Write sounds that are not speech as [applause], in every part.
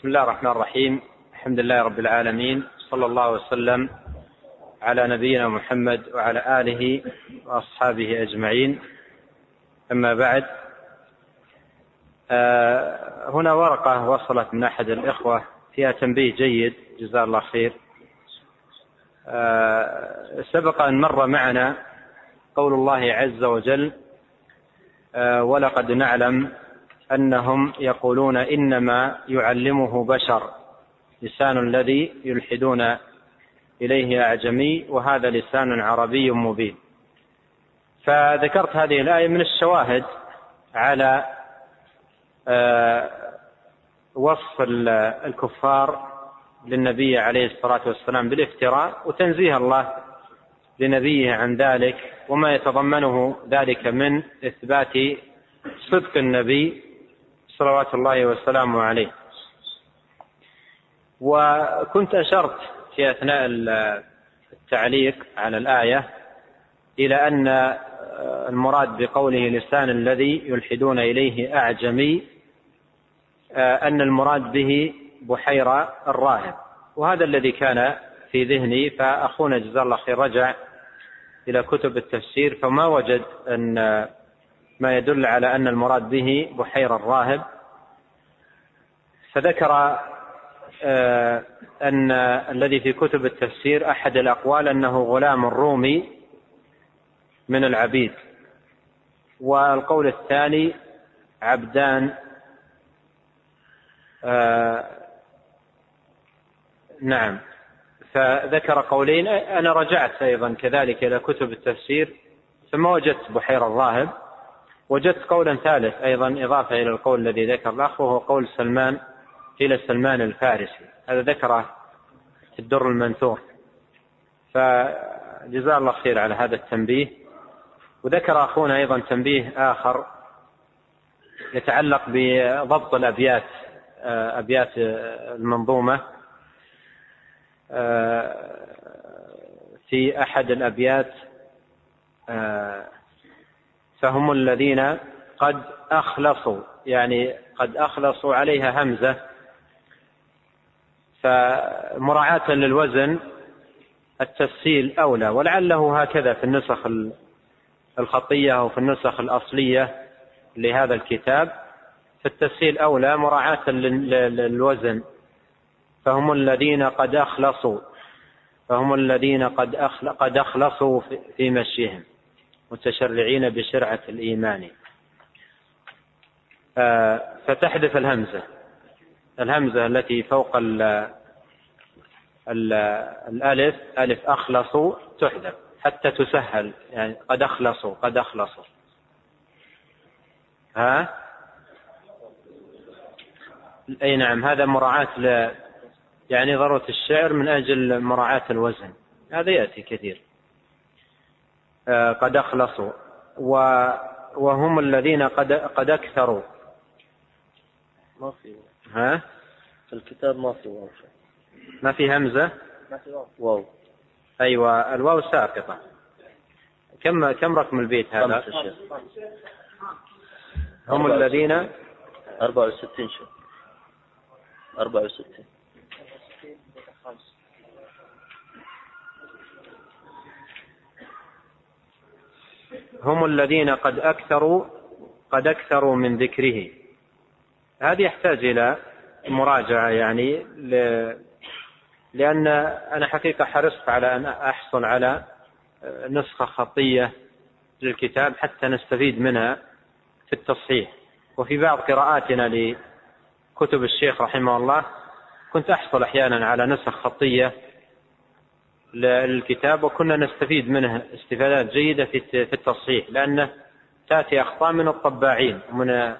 بسم الله الرحمن الرحيم. الحمد لله رب العالمين. صلى الله وسلم على نبينا محمد وعلى آله وأصحابه أجمعين. أما بعد آه، هنا ورقة وصلت من أحد الإخوة. فيها تنبيه جيد جزاه الله خير. آه، سبق أن مر معنا قول الله عز وجل آه، ولقد نعلم أنهم يقولون إنما يعلمه بشر لسان الذي يلحدون إليه أعجمي وهذا لسان عربي مبين. فذكرت هذه الآية من الشواهد على آه، وصف الكفار للنبي عليه الصلاة والسلام بالافتراء وتنزيه الله لنبيه عن ذلك وما يتضمنه ذلك من إثبات صدق النبي صلوات الله وسلامه عليه. وكنت أشرت في أثناء التعليق على الآية إلى أن المراد بقوله لسان الذي يلحدون إليه أعجمي أن المراد به بحيرة الراهب. وهذا الذي كان في ذهني فأخونا جزاه الله خير رجع إلى كتب التفسير فما وجد أن ما يدل على أن المراد به بحير الراهب. فذكر آه، أن الذي في كتب التفسير أحد الأقوال أنه غلام رومي من العبيد. والقول الثاني عبدان آه، نعم. فذكر قولين أنا رجعت أيضا كذلك إلى كتب التفسير فما وجدت بحير الراهب. وجدت قولا ثالث أيضا إضافة إلى القول الذي ذكر الأخ وهو قول سلمان إلى سلمان الفارسي. هذا ذكره في الدر المنثور. فجزاه الله خير على هذا التنبيه. وذكر أخونا أيضا تنبيه آخر يتعلق بضبط الأبيات أبيات المنظومة. في أحد الأبيات فهم الذين قد أخلصوا يعني قد أخلصوا عليها همزة. فمراعاة للوزن التسهيل أولى ولعله هكذا في النسخ الخطية أو في النسخ الأصلية لهذا الكتاب. فالتسهيل أولى مراعاة للوزن. فهم الذين قد أخلصوا فهم الذين قد قد أخلصوا في مشيهم. متشرعين بشرعة الإيمان. آه، فتحذف الهمزة. الهمزة التي فوق ال ال الألف ألف أخلصوا تحذف حتى تسهل يعني قد أخلصوا قد أخلصوا ها؟ أي نعم هذا مراعاة ل يعني ضرورة الشعر من أجل مراعاة الوزن. هذا يأتي كثير. قد أخلصوا وهم الذين قد قد أكثروا. ما في ها؟ في الكتاب ما في واو. ما في همزة؟ ما في واو. واو. أيوة الواو ساقطة. كم كم رقم البيت هذا؟ هم الذين؟ 64 شيخ. 64 هم الذين قد أكثروا قد أكثروا من ذكره. هذه يحتاج إلى مراجعة يعني ل... لأن أنا حقيقة حرصت على أن أحصل على نسخة خطية للكتاب حتى نستفيد منها في التصحيح. وفي بعض قراءاتنا لكتب الشيخ رحمه الله كنت أحصل أحيانا على نسخ خطية للكتاب وكنا نستفيد منه استفادات جيدة في التصحيح لأنه تأتي أخطاء من الطباعين ومن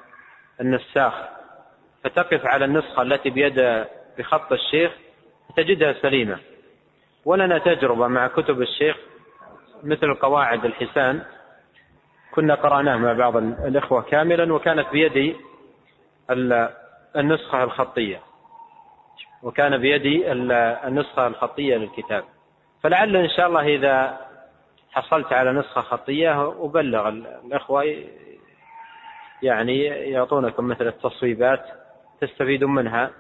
النساخ. فتقف على النسخة التي بيد بخط الشيخ تجدها سليمة. ولنا تجربة مع كتب الشيخ مثل قواعد الحسان. كنا قرأناه مع بعض الإخوة كاملا وكانت بيدي النسخة الخطية. وكان بيدي النسخة الخطية للكتاب. فلعل إن شاء الله إذا حصلت على نسخة خطية أبلغ الإخوة يعني يعطونكم مثل التصويبات تستفيدون منها.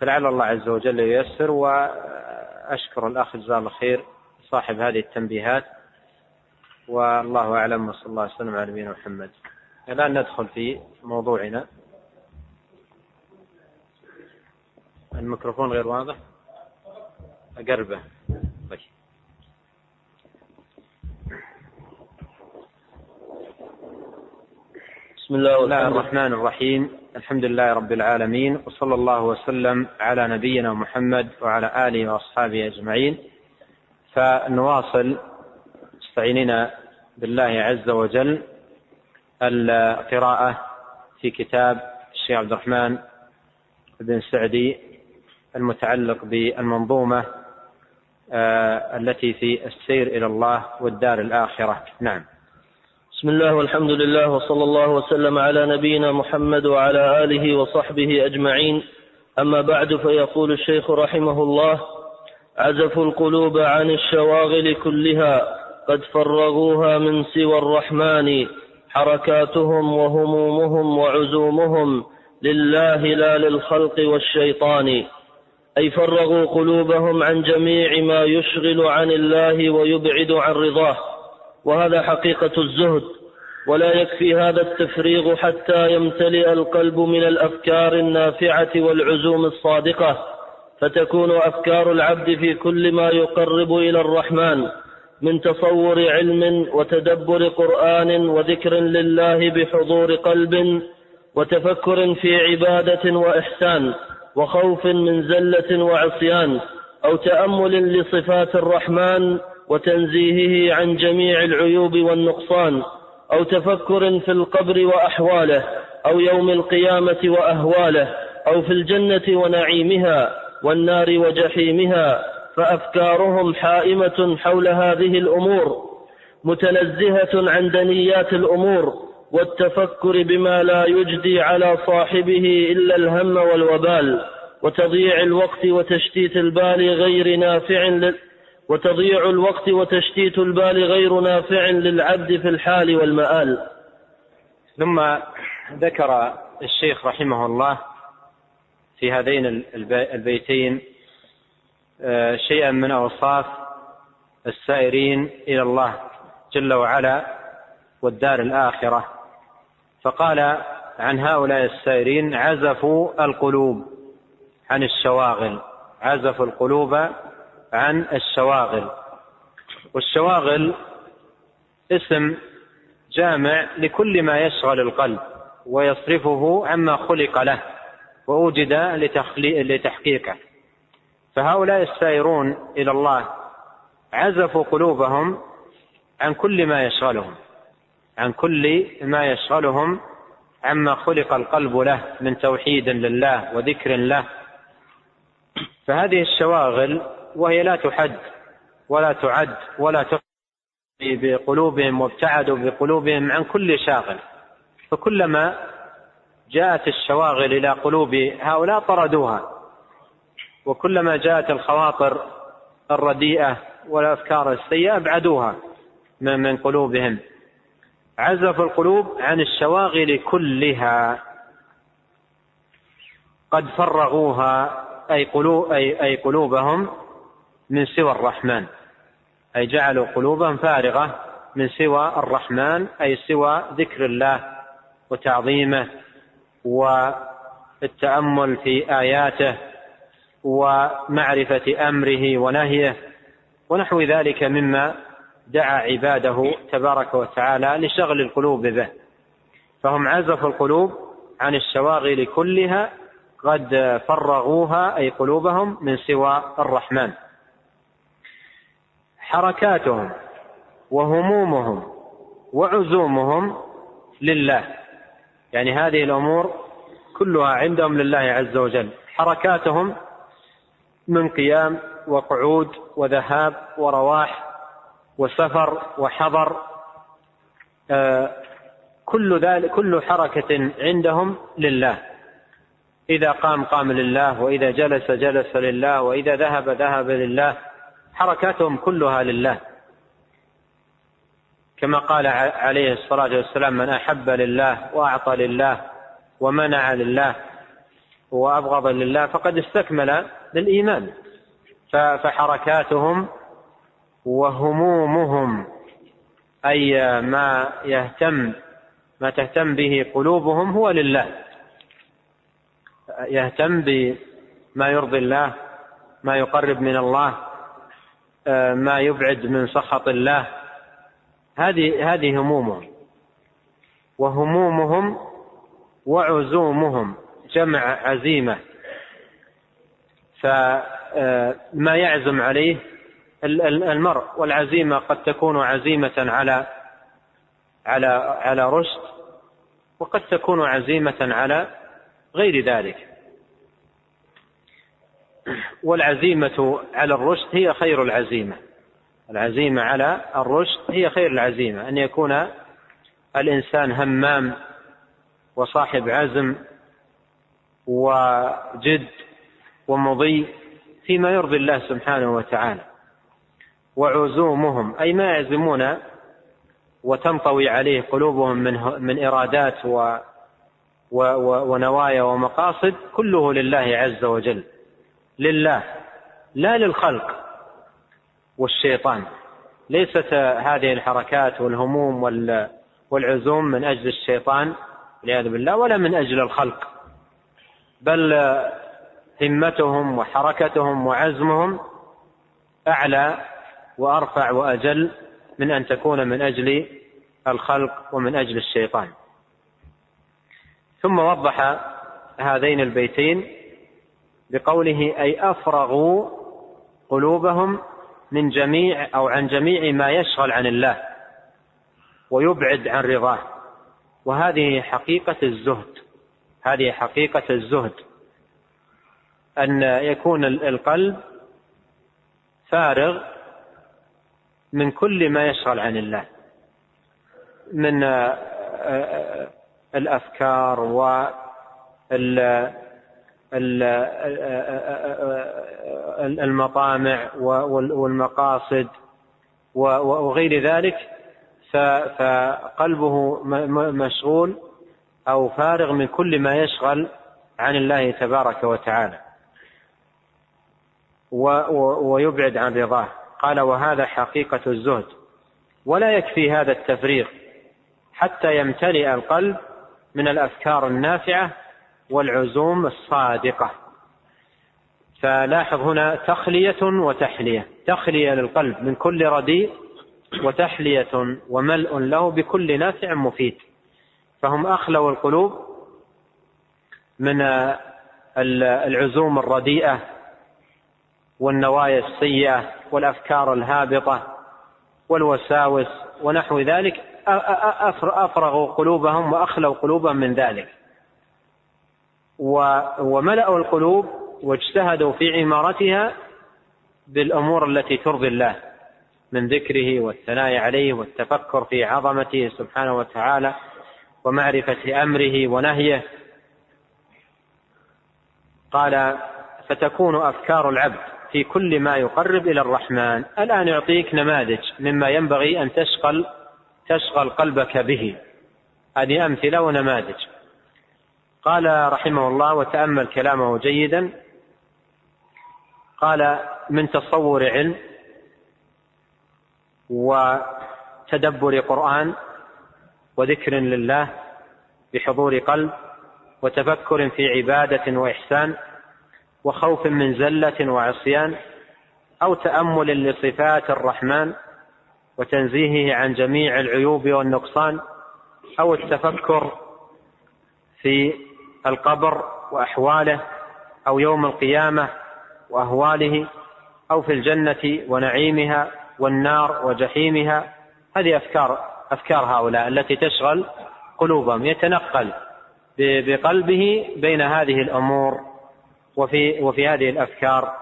فلعل الله عز وجل ييسر وأشكر الأخ جزاه الله خير صاحب هذه التنبيهات. والله أعلم وصلى الله وسلم على نبينا محمد. الآن ندخل في موضوعنا. الميكروفون غير واضح؟ أقربه. بسم الله الله الرحمن الرحيم. الحمد لله رب العالمين وصلى الله وسلم على نبينا محمد وعلى آله وأصحابه أجمعين. فنواصل مستعينين بالله عز وجل القراءة في كتاب الشيخ عبد الرحمن بن سعدي المتعلق بالمنظومة آه، التي في السير إلى الله والدار الآخرة. نعم. بسم الله والحمد لله وصلى الله وسلم على نبينا محمد وعلى آله وصحبه أجمعين. أما بعد فيقول الشيخ رحمه الله عزفوا القلوب عن الشواغل كلها قد فرغوها من سوى الرحمن. حركاتهم وهمومهم وعزومهم لله لا للخلق والشيطان. أي فرغوا قلوبهم عن جميع ما يشغل عن الله ويبعد عن رضاه. وهذا حقيقة الزهد ولا يكفي هذا التفريغ حتى يمتلئ القلب من الأفكار النافعة والعزوم الصادقة فتكون أفكار العبد في كل ما يقرب إلى الرحمن من تصور علم وتدبر قرآن وذكر لله بحضور قلب وتفكر في عبادة وإحسان وخوف من زلة وعصيان أو تأمل لصفات الرحمن وتنزيهه عن جميع العيوب والنقصان أو تفكر في القبر وأحواله أو يوم القيامة وأهواله أو في الجنة ونعيمها والنار وجحيمها فأفكارهم حائمة حول هذه الأمور متنزهة عن دنيات الأمور والتفكر بما لا يجدي على صاحبه إلا الهم والوبال وتضييع الوقت وتشتيت البال غير نافع وتضييع الوقت وتشتيت البال غير نافع للعبد في الحال والمآل. ثم ذكر الشيخ رحمه الله في هذين البيتين آه، شيئا من أوصاف السائرين إلى الله جل وعلا والدار الآخرة. فقال عن هؤلاء السائرين عزفوا القلوب عن الشواغل. عزفوا القلوب عن الشواغل. والشواغل اسم جامع لكل ما يشغل القلب ويصرفه عما خلق له ووجد لتحقيقه. فهؤلاء السائرون إلى الله عزفوا قلوبهم عن كل ما يشغلهم عن كل ما يشغلهم عما خلق القلب له من توحيد لله وذكر له. فهذه الشواغل وهي لا تحد ولا تعد ولا تحد بقلوبهم وابتعدوا بقلوبهم عن كل شاغل. فكلما جاءت الشواغل إلى قلوب هؤلاء طردوها. وكلما جاءت الخواطر الرديئة والأفكار السيئة أبعدوها من قلوبهم. عزف القلوب عن الشواغل كلها. قد فرغوها أي, قلوب أي, أي قلوبهم من سوى الرحمن أي جعلوا قلوبهم فارغة من سوى الرحمن أي سوى ذكر الله وتعظيمه والتأمل في آياته ومعرفة أمره ونهيه ونحو ذلك مما دعا عباده تبارك وتعالى لشغل القلوب به. فهم عزفوا القلوب عن الشواغل كلها قد فرغوها أي قلوبهم من سوى الرحمن. حركاتهم وهمومهم وعزومهم لله. يعني هذه الأمور كلها عندهم لله عز وجل. حركاتهم من قيام وقعود وذهاب ورواح وسفر وحضر آه، كل ذلك كل حركة عندهم لله. إذا قام قام لله وإذا جلس جلس لله وإذا ذهب ذهب لله. حركاتهم كلها لله. كما قال عليه الصلاة والسلام من أحب لله وأعطى لله ومنع لله وأبغض لله فقد استكمل للإيمان. فحركاتهم وهمومهم أي ما يهتم ما تهتم به قلوبهم هو لله. يهتم بما يرضي الله ما يقرب من الله ما يبعد من سخط الله. هذه هذه همومهم. وهمومهم وعزومهم. جمع عزيمة. فما يعزم عليه المرء. والعزيمة قد تكون عزيمة على على على رشد وقد تكون عزيمة على غير ذلك. والعزيمة على الرشد هي خير العزيمة. العزيمة على الرشد هي خير العزيمة. أن يكون الإنسان همام وصاحب عزم وجد ومضي فيما يرضي الله سبحانه وتعالى. وعزومهم أي ما يعزمون وتنطوي عليه قلوبهم من من إرادات و ونوايا ومقاصد كله لله عز وجل. لله لا للخلق والشيطان. ليست هذه الحركات والهموم والعزوم من أجل الشيطان والعياذ بالله ولا من أجل الخلق. بل همتهم وحركتهم وعزمهم أعلى وأرفع وأجل من أن تكون من أجل الخلق ومن أجل الشيطان. ثم وضح هذين البيتين بقوله أي أفرغوا قلوبهم من جميع أو عن جميع ما يشغل عن الله ويبعد عن رضاه. وهذه حقيقة الزهد. هذه حقيقة الزهد. أن يكون القلب فارغ من كل ما يشغل عن الله. من الأفكار وال المطامع والمقاصد وغير ذلك فقلبه مشغول أو فارغ من كل ما يشغل عن الله تبارك وتعالى. ويبعد عن رضاه. قال وهذا حقيقة الزهد. ولا يكفي هذا التفريغ حتى يمتلئ القلب من الأفكار النافعة والعزوم الصادقة. فلاحظ هنا تخلية وتحلية. تخلية للقلب من كل رديء وتحلية وملء له بكل نافع مفيد. فهم أخلوا القلوب من العزوم الرديئة والنوايا السيئة والأفكار الهابطة والوساوس ونحو ذلك. أفرغوا قلوبهم وأخلوا قلوبهم من ذلك. وملأوا القلوب واجتهدوا في عمارتها بالأمور التي ترضي الله من ذكره والثناء عليه والتفكر في عظمته سبحانه وتعالى ومعرفة أمره ونهيه. قال فتكون أفكار العبد في كل ما يقرب إلى الرحمن. الآن يعطيك نماذج مما ينبغي أن تشغل تشغل قلبك به. هذه أمثلة ونماذج. قال رحمه الله وتأمل كلامه جيدا. قال من تصور علم وتدبر قرآن وذكر لله بحضور قلب وتفكر في عبادة وإحسان وخوف من زلة وعصيان أو تأمل لصفات الرحمن وتنزيهه عن جميع العيوب والنقصان أو التفكر في القبر وأحواله أو يوم القيامة وأهواله أو في الجنة ونعيمها والنار وجحيمها. هذه أفكار أفكار هؤلاء التي تشغل قلوبهم يتنقل بقلبه بين هذه الأمور وفي وفي هذه الأفكار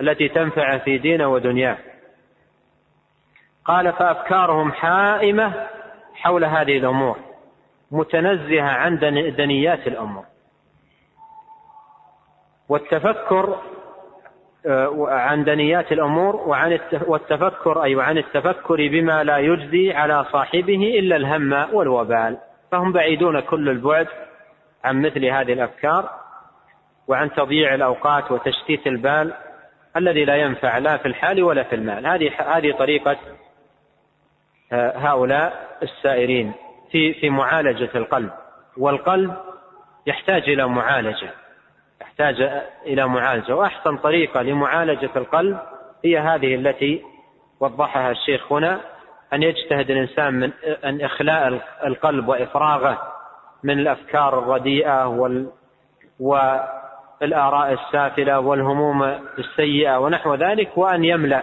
التي تنفع في دينه ودنياه. قال فأفكارهم حائمة حول هذه الأمور. متنزهة عن دنيات الأمور والتفكر آه، عن دنيات الأمور وعن والتفكر أي وعن التفكر بما لا يجدي على صاحبه إلا الهم والوبال. فهم بعيدون كل البعد عن مثل هذه الأفكار وعن تضييع الأوقات وتشتيت البال الذي لا ينفع لا في الحال ولا في المال. هذه هذه طريقة آه، هؤلاء السائرين. في في معالجة القلب والقلب يحتاج إلى معالجة يحتاج إلى معالجة وأحسن طريقة لمعالجة القلب هي هذه التي وضحها الشيخ هنا أن يجتهد الإنسان من أن إخلاء القلب وإفراغه من الأفكار الرديئة وال والآراء السافلة والهموم السيئة ونحو ذلك وأن يملأ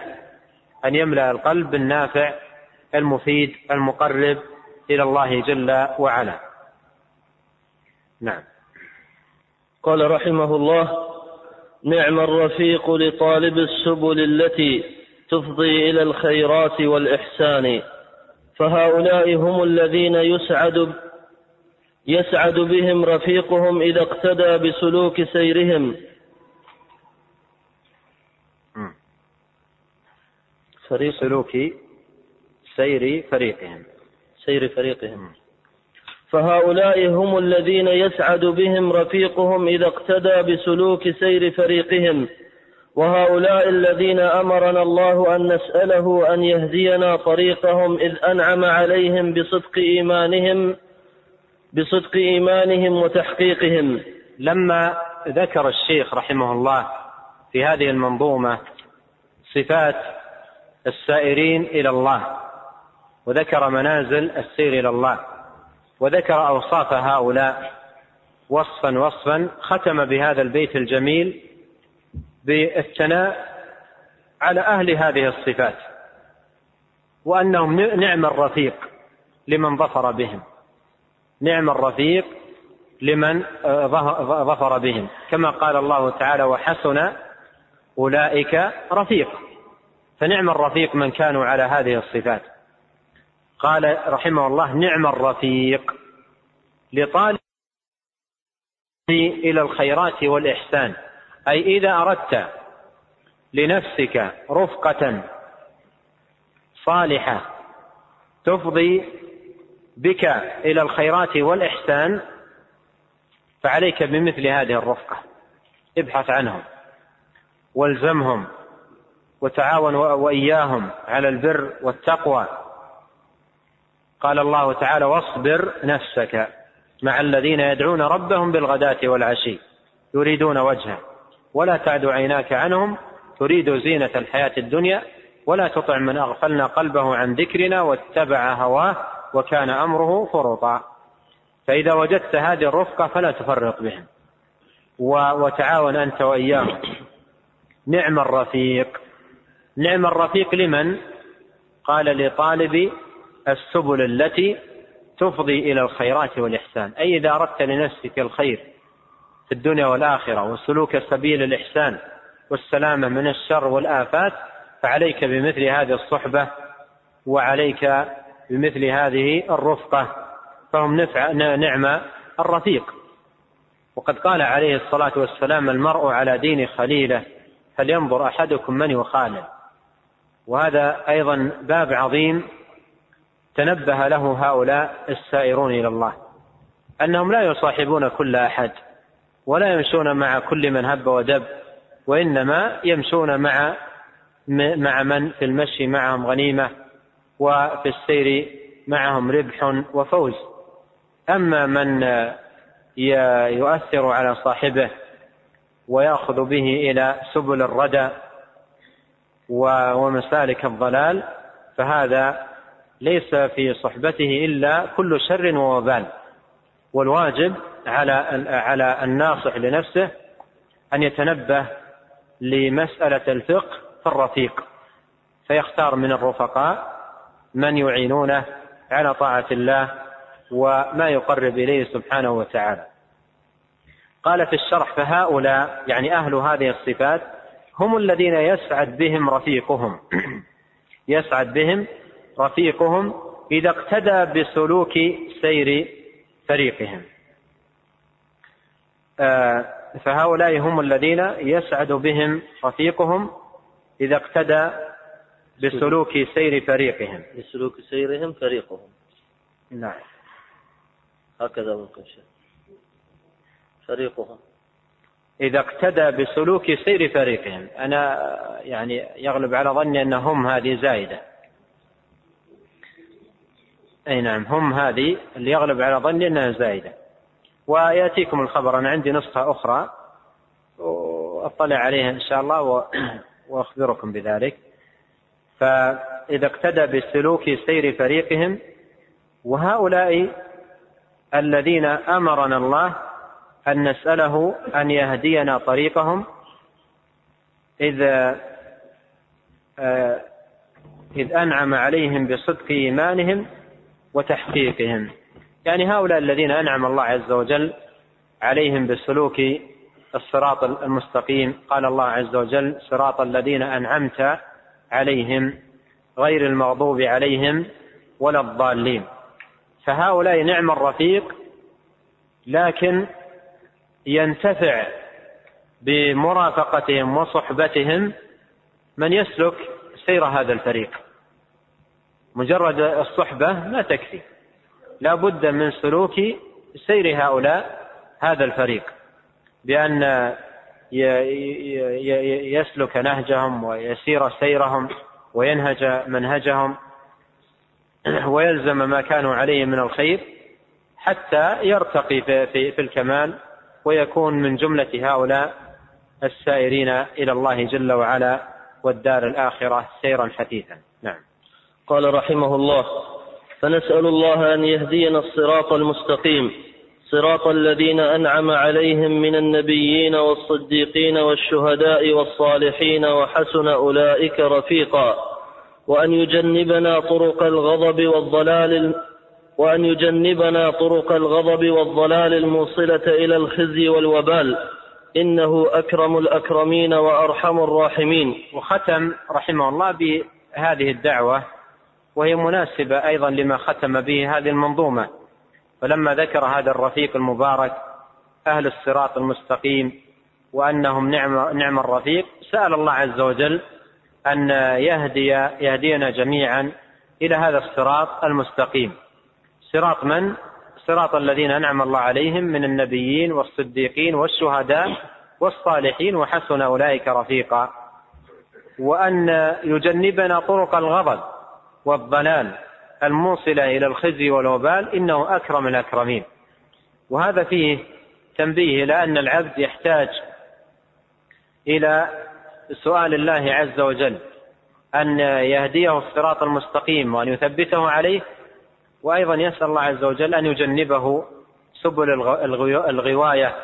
أن يملأ القلب بالنافع المفيد المقرب إلى الله جل وعلا. نعم. قال رحمه الله نعم الرفيق لطالب السبل التي تفضي إلى الخيرات والإحسان. فهؤلاء هم الذين يسعد يسعد بهم رفيقهم إذا اقتدى بسلوك سيرهم. فريق. سلوك سير فريقهم. سير فريقهم. فهؤلاء هم الذين يسعد بهم رفيقهم إذا اقتدى بسلوك سير فريقهم. وهؤلاء الذين أمرنا الله أن نسأله أن يهدينا طريقهم إذ أنعم عليهم بصدق إيمانهم بصدق إيمانهم وتحقيقهم. لما ذكر الشيخ رحمه الله في هذه المنظومة صفات السائرين إلى الله وذكر منازل السير إلى الله وذكر أوصاف هؤلاء وصفا وصفا ختم بهذا البيت الجميل بالثناء على أهل هذه الصفات وأنهم نعم الرفيق لمن ظفر بهم نعم الرفيق لمن آه، ظفر بهم. كما قال الله تعالى وحسن أولئك رفيق. فنعم الرفيق من كانوا على هذه الصفات. قال رحمه الله نعم الرفيق لطالب إلى الخيرات والإحسان. أي إذا أردت لنفسك رفقة صالحة تفضي بك إلى الخيرات والإحسان فعليك بمثل هذه الرفقة. ابحث عنهم والزمهم وتعاون وإياهم على البر والتقوى. قال الله تعالى واصبر نفسك مع الذين يدعون ربهم بالغداة والعشي يريدون وجهه. ولا تعد عيناك عنهم تريد زينة الحياة الدنيا ولا تطع من أغفلنا قلبه عن ذكرنا واتبع هواه وكان أمره فرطا فإذا وجدت هذه الرفقة فلا تفرق بهم. وتعاون أنت وإياهم. نعم الرفيق. نعم الرفيق لمن؟ قال لطالب السبل التي تفضي إلى الخيرات والإحسان. أي إذا أردت لنفسك الخير في الدنيا والآخرة وسلوك سبيل الإحسان والسلامة من الشر والآفات فعليك بمثل هذه الصحبة وعليك بمثل هذه الرفقة. فهم نفع نعمة الرفيق. وقد قال عليه الصلاة والسلام المرء على دين خليله فلينظر أحدكم من يخالل. وهذا أيضا باب عظيم تنبه له هؤلاء السائرون إلى الله أنهم لا يصاحبون كل أحد ولا يمشون مع كل من هب ودب وإنما يمشون مع مع من في المشي معهم غنيمة وفي السير معهم ربح وفوز. أما من يؤثر على صاحبه ويأخذ به إلى سبل الردى ومسالك الضلال فهذا ليس في صحبته إلا كل شر ووبال. والواجب على على الناصح لنفسه أن يتنبه لمسألة الفقه في الرفيق فيختار من الرفقاء من يعينونه على طاعة الله وما يقرب إليه سبحانه وتعالى. قال في الشرح فهؤلاء يعني أهل هذه الصفات هم الذين يسعد بهم رفيقهم. [clears throat] يسعد بهم رفيقهم إذا اقتدى بسلوك سير فريقهم. آه، فهؤلاء هم الذين يسعد بهم رفيقهم إذا اقتدى بسلوك سير فريقهم. بسلوك سيرهم فريقهم. إذا اقتدى بسلوك سير فريقهم أنا يعني يغلب على ظني أن هم هذه زائدة أي نعم هم هذه اللي يغلب على ظني أنها زائدة. ويأتيكم الخبر أنا عندي نسخة أخرى وأطلع عليها إن شاء الله [coughs] وأخبركم بذلك. فإذا اقتدى بسلوك سير فريقهم وهؤلاء الذين أمرنا الله أن نسأله أن يهدينا طريقهم إذ آه، إذ أنعم عليهم بصدق إيمانهم وتحقيقهم. يعني هؤلاء الذين أنعم الله عز وجل عليهم بسلوك الصراط المستقيم. قال الله عز وجل صراط الذين أنعمت عليهم غير المغضوب عليهم ولا الضالين. فهؤلاء نعم الرفيق لكن ينتفع بمرافقتهم وصحبتهم من يسلك سير هذا الفريق. مجرد الصحبة ما تكفي. لا بد من سلوك سير هؤلاء هذا الفريق بأن يسلك نهجهم ويسير سيرهم وينهج منهجهم ويلزم ما كانوا عليه من الخير حتى يرتقي في, الكمال ويكون من جملة هؤلاء السائرين إلى الله جل وعلا والدار الآخرة سيرا حثيثا. نعم. قال رحمه الله فنسأل الله أن يهدينا الصراط المستقيم صراط الذين أنعم عليهم من النبيين والصديقين والشهداء والصالحين وحسن أولئك رفيقا وأن يجنبنا طرق الغضب والضلال وأن يجنبنا طرق الغضب والضلال الموصلة إلى الخزي والوبال إنه أكرم الأكرمين وأرحم الراحمين. وختم رحمه الله بهذه الدعوة وهي مناسبة أيضا لما ختم به هذه المنظومة. فلما ذكر هذا الرفيق المبارك أهل الصراط المستقيم وأنهم نعم, نعم الرفيق سأل الله عز وجل أن يهدي يهدينا جميعا إلى هذا الصراط المستقيم. صراط من؟ صراط الذين أنعم الله عليهم من النبيين والصديقين والشهداء والصالحين وحسن أولئك رفيقا. وأن يجنبنا طرق الغضب. والضلال الموصلة إلى الخزي والوبال إنه أكرم الأكرمين. وهذا فيه تنبيه إلى أن العبد يحتاج إلى سؤال الله عز وجل أن يهديه الصراط المستقيم وأن يثبته عليه وأيضا يسأل الله عز وجل أن يجنبه سبل الغواية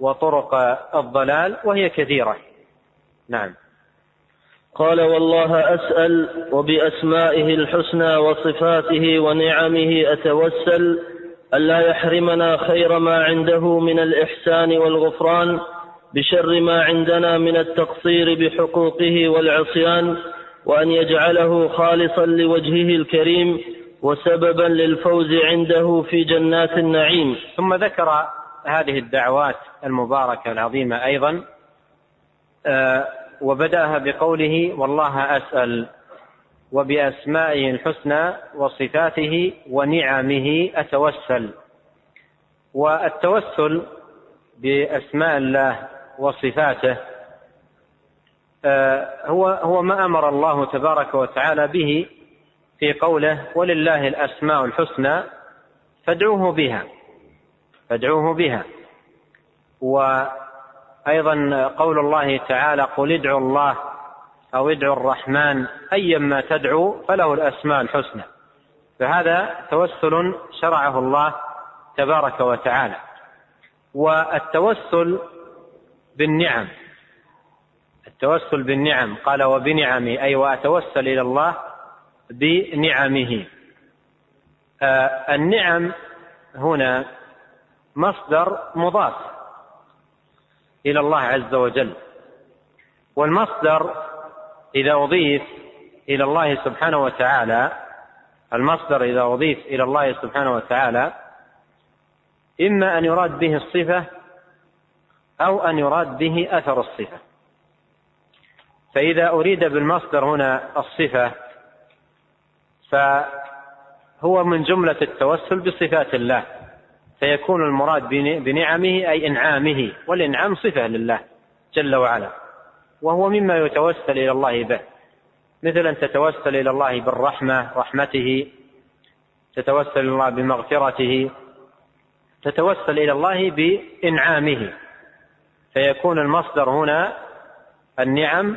وطرق الضلال وهي كثيرة. نعم. قال والله أسأل وبأسمائه الحسنى وصفاته ونعمه أتوسل ألا يحرمنا خير ما عنده من الإحسان والغفران بشر ما عندنا من التقصير بحقوقه والعصيان وأن يجعله خالصا لوجهه الكريم وسببا للفوز عنده في جنات النعيم. ثم ذكر هذه الدعوات المباركة العظيمة أيضا آه، وبدأها بقوله والله أسأل وبأسمائه الحسنى وصفاته ونعمه أتوسل. والتوسل بأسماء الله وصفاته آه، هو هو ما أمر الله تبارك وتعالى به في قوله ولله الأسماء الحسنى فادعوه بها فادعوه بها. وأيضا قول الله تعالى قل ادعوا الله أو ادعوا الرحمن أيما تدعو فله الأسماء الحسنى. فهذا توسل شرعه الله تبارك وتعالى. والتوسل بالنعم التوسل بالنعم. قال وبنعمه أي وأتوسل إلى الله بنعمه. آه النعم هنا مصدر مضاف. إلى الله عز وجل. والمصدر إذا أضيف إلى الله سبحانه وتعالى المصدر إذا أضيف إلى الله سبحانه وتعالى إما أن يراد به الصفة أو أن يراد به أثر الصفة. فإذا أريد بالمصدر هنا الصفة فهو من جملة التوسل بصفات الله. فيكون المراد بنعمه أي إنعامه والإنعام صفة لله جل وعلا وهو مما يتوسل إلى الله به. مثل أن تتوسل إلى الله بالرحمة رحمته تتوسل إلى الله بمغفرته تتوسل إلى الله بإنعامه. فيكون المصدر هنا النعم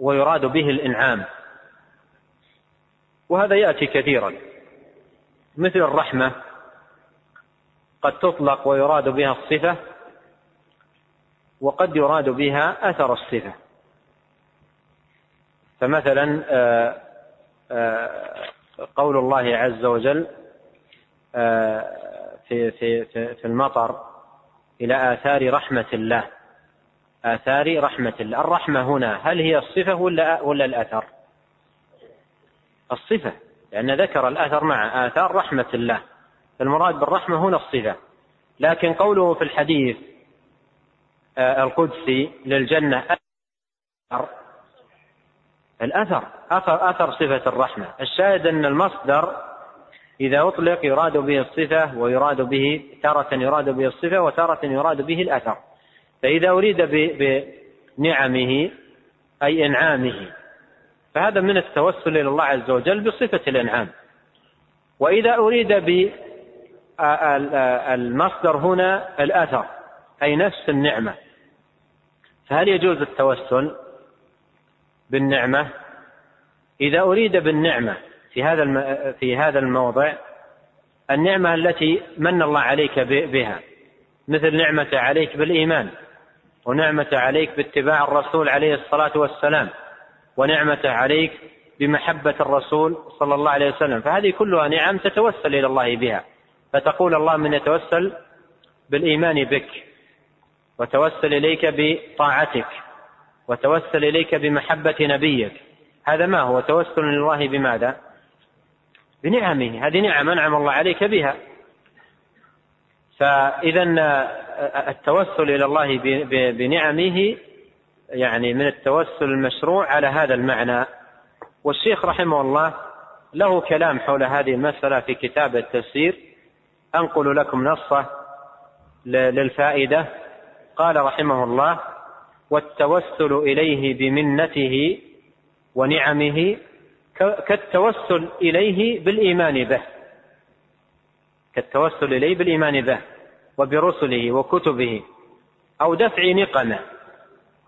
ويراد به الإنعام. وهذا يأتي كثيرا. مثل الرحمة قد تطلق ويراد بها الصفة وقد يراد بها أثر الصفة. فمثلا آه، آه، قول الله عز وجل آه، في في في المطر إلى آثار رحمة الله. آثار رحمة الله. الرحمة هنا هل هي الصفة ولا ولا الأثر؟ الصفة لأن ذكر الأثر مع آثار رحمة الله. المراد بالرحمة هنا الصفة. لكن قوله في الحديث آه، القدسي للجنة أثر. الأثر أثر أثر صفة الرحمة. الشاهد أن المصدر إذا أطلق يراد به الصفة ويراد به تارة يراد به الصفة وتارة يراد به الأثر. فإذا أريد بنعمه أي إنعامه فهذا من التوسل إلى الله عز وجل بصفة الإنعام. وإذا أريد بالمصدر هنا الأثر أي نفس النعمة. فهل يجوز التوسل بالنعمة؟ إذا أريد بالنعمة في هذا في هذا الموضع النعمة التي من الله عليك بها مثل نعمة عليك بالإيمان ونعمة عليك باتباع الرسول عليه الصلاة والسلام ونعمته عليك بمحبة الرسول صلى الله عليه وسلم. فهذه كلها نعم تتوسل إلى الله بها. فتقول الله من يتوسل بالإيمان بك وتوسل إليك بطاعتك وتوسل إليك بمحبة نبيك. هذا ما هو؟ توسل الله بماذا؟ بنعمه. هذه نعم أنعم الله عليك بها. فإذا التوسل إلى الله بنعمه يعني من التوسل المشروع على هذا المعنى. والشيخ رحمه الله له كلام حول هذه المسألة في كتاب التفسير. أنقل لكم نصة للفائدة. قال رحمه الله والتوسل إليه بمنته ونعمه كالتوسل إليه بالإيمان به. كالتوسل إليه بالإيمان به وبرسله وكتبه أو دفع نقمه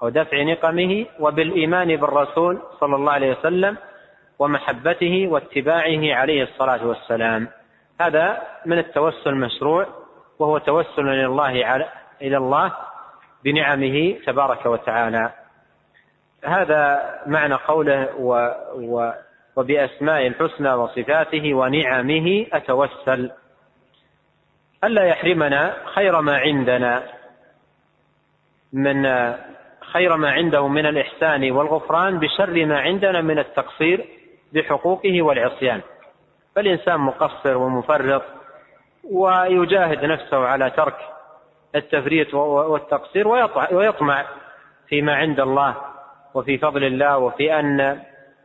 أو دفع نقمه وبالإيمان بالرسول صلى الله عليه وسلم ومحبته واتباعه عليه الصلاة والسلام. هذا من التوسل المشروع وهو توسل إلى الله إلى الله بنعمه تبارك وتعالى. هذا معنى قوله و و وبأسماء الحسنى وصفاته ونعمه أتوسل. ألا يحرمنا خير ما عندنا من خير ما عنده من الإحسان والغفران بشر ما عندنا من التقصير بحقوقه والعصيان. فالإنسان مقصر ومفرط ويجاهد نفسه على ترك التفريط والتقصير ويطمع فيما عند الله وفي فضل الله وفي أن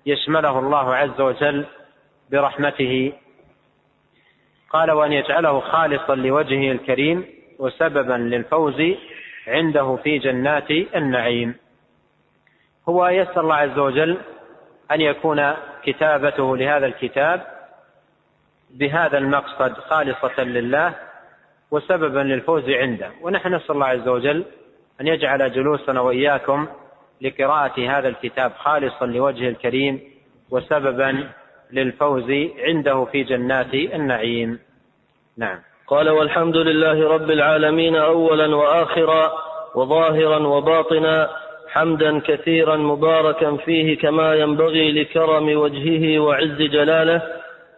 يشمله الله عز وجل برحمته. قال وأن يجعله خالصا لوجهه الكريم وسببا للفوز عنده في جنات النعيم. هو يسأل الله عز وجل أن يكون كتابته لهذا الكتاب بهذا المقصد خالصة لله وسببا للفوز عنده. ونحن نسأل الله عز وجل أن يجعل جلوسنا وإياكم لقراءة هذا الكتاب خالصا لوجه الكريم وسببا للفوز عنده في جنات النعيم. نعم. قال والحمد لله رب العالمين اولا واخرا وظاهرا وباطنا حمدا كثيرا مباركا فيه كما ينبغي لكرم وجهه وعز جلاله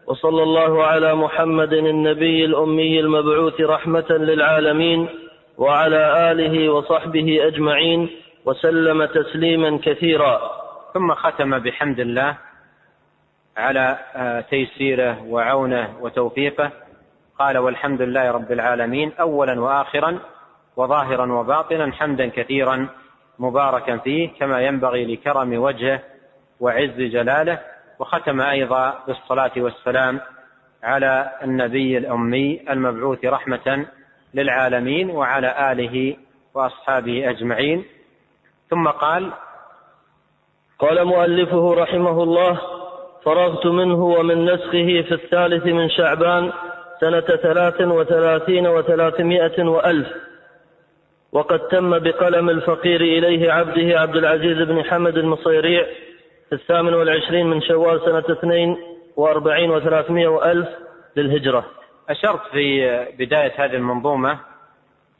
وصلى الله على محمد النبي الأمي المبعوث رحمة للعالمين وعلى آله وصحبه أجمعين وسلم تسليما كثيرا. ثم ختم بحمد الله على آه، تيسيره وعونه وتوفيقه. قال والحمد لله رب العالمين اولا واخرا وظاهرا وباطنا حمدا كثيرا مباركا فيه كما ينبغي لكرم وجهه وعز جلاله. وختم أيضا بالصلاة والسلام على النبي الأمي المبعوث رحمة للعالمين وعلى آله وأصحابه أجمعين. ثم قال قال مؤلفه رحمه الله فرغت منه ومن نسخه في الثالث من شعبان سنة ثلاث وثلاثين وثلاثمائة وألف وقد تم بقلم الفقير إليه عبده عبد العزيز بن حمد المصيريع الثامن والعشرين من شوال سنة اثنين وأربعين وثلاثمائة وألف للهجرة. أشرت في بداية هذه المنظومة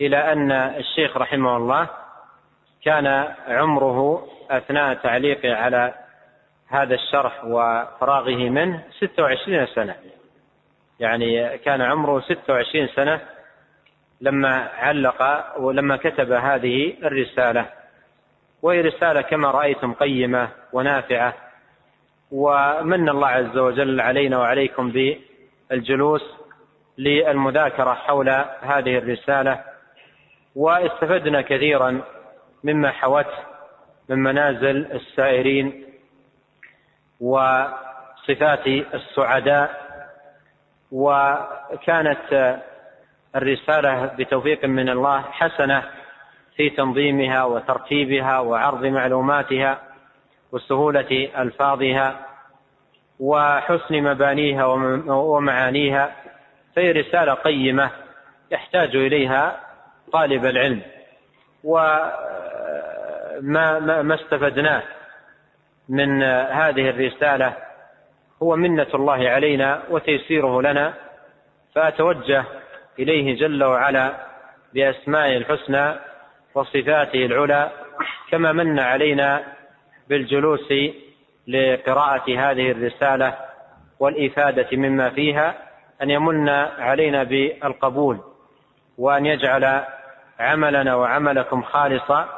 إلى أن الشيخ رحمه الله كان عمره أثناء تعليقه على هذا الشرح وفراغه منه 26 سنة. يعني كان عمره 26 سنة لما علق ولما كتب هذه الرسالة. وهي رسالة كما رأيتم قيمة ونافعة. ومن الله عز وجل علينا وعليكم بالجلوس للمذاكرة حول هذه الرسالة. واستفدنا كثيرا مما حوته من منازل السائرين وصفات السعداء. وكانت الرسالة بتوفيق من الله حسنة في تنظيمها وترتيبها وعرض معلوماتها وسهولة ألفاظها وحسن مبانيها ومعانيها فهي رسالة قيمة يحتاج إليها طالب العلم. وما ما استفدناه من هذه الرسالة هو منة الله علينا وتيسيره لنا فأتوجه إليه جل وعلا بأسمائه الحسنى وصفاته العلى كما من علينا بالجلوس لقراءة هذه الرسالة والإفادة مما فيها أن يمن علينا بالقبول وأن يجعل عملنا وعملكم خالصا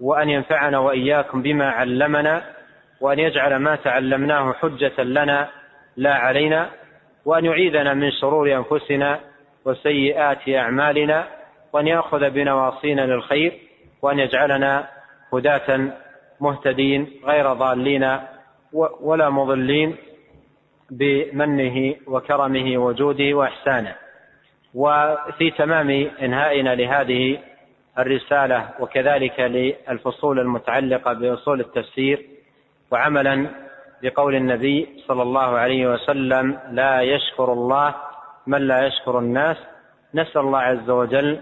وأن ينفعنا وإياكم بما علمنا وأن يجعل ما تعلمناه حجة لنا لا علينا وأن يعيذنا من شرور أنفسنا وسيئات أعمالنا وأن يأخذ بنواصينا للخير وأن يجعلنا هداة مهتدين غير ضالين ولا مضلين بمنه وكرمه وجوده وإحسانه. وفي تمام إنهائنا لهذه الرسالة وكذلك للفصول المتعلقة بأصول التفسير وعملا بقول النبي صلى الله عليه وسلم لا يشكر الله من لا يشكر الناس نسأل الله عز وجل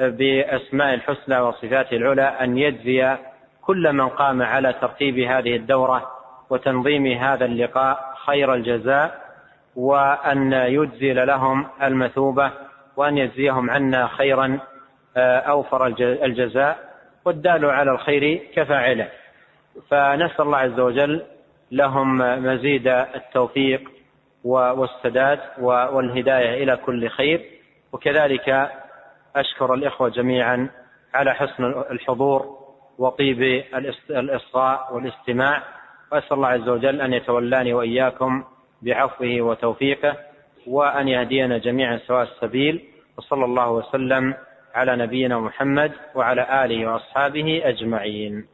بأسماء الحسنى وصفاته العلى أن يجزي كل من قام على ترتيب هذه الدورة وتنظيم هذا اللقاء خير الجزاء وأن يجزل لهم المثوبة وأن يجزيهم عنا خيرا آه، أوفر الجزاء والدال على الخير كفاعله. فنسأل الله عز وجل لهم مزيد التوفيق والسداد والهداية إلى كل خير وكذلك أشكر الإخوة جميعا على حسن الحضور وطيب الإصغاء والاستماع وأسأل الله عز وجل أن يتولاني وإياكم بعفوه وتوفيقه وأن يهدينا جميعا سواء السبيل وصلى الله وسلم على نبينا محمد وعلى آله وأصحابه أجمعين.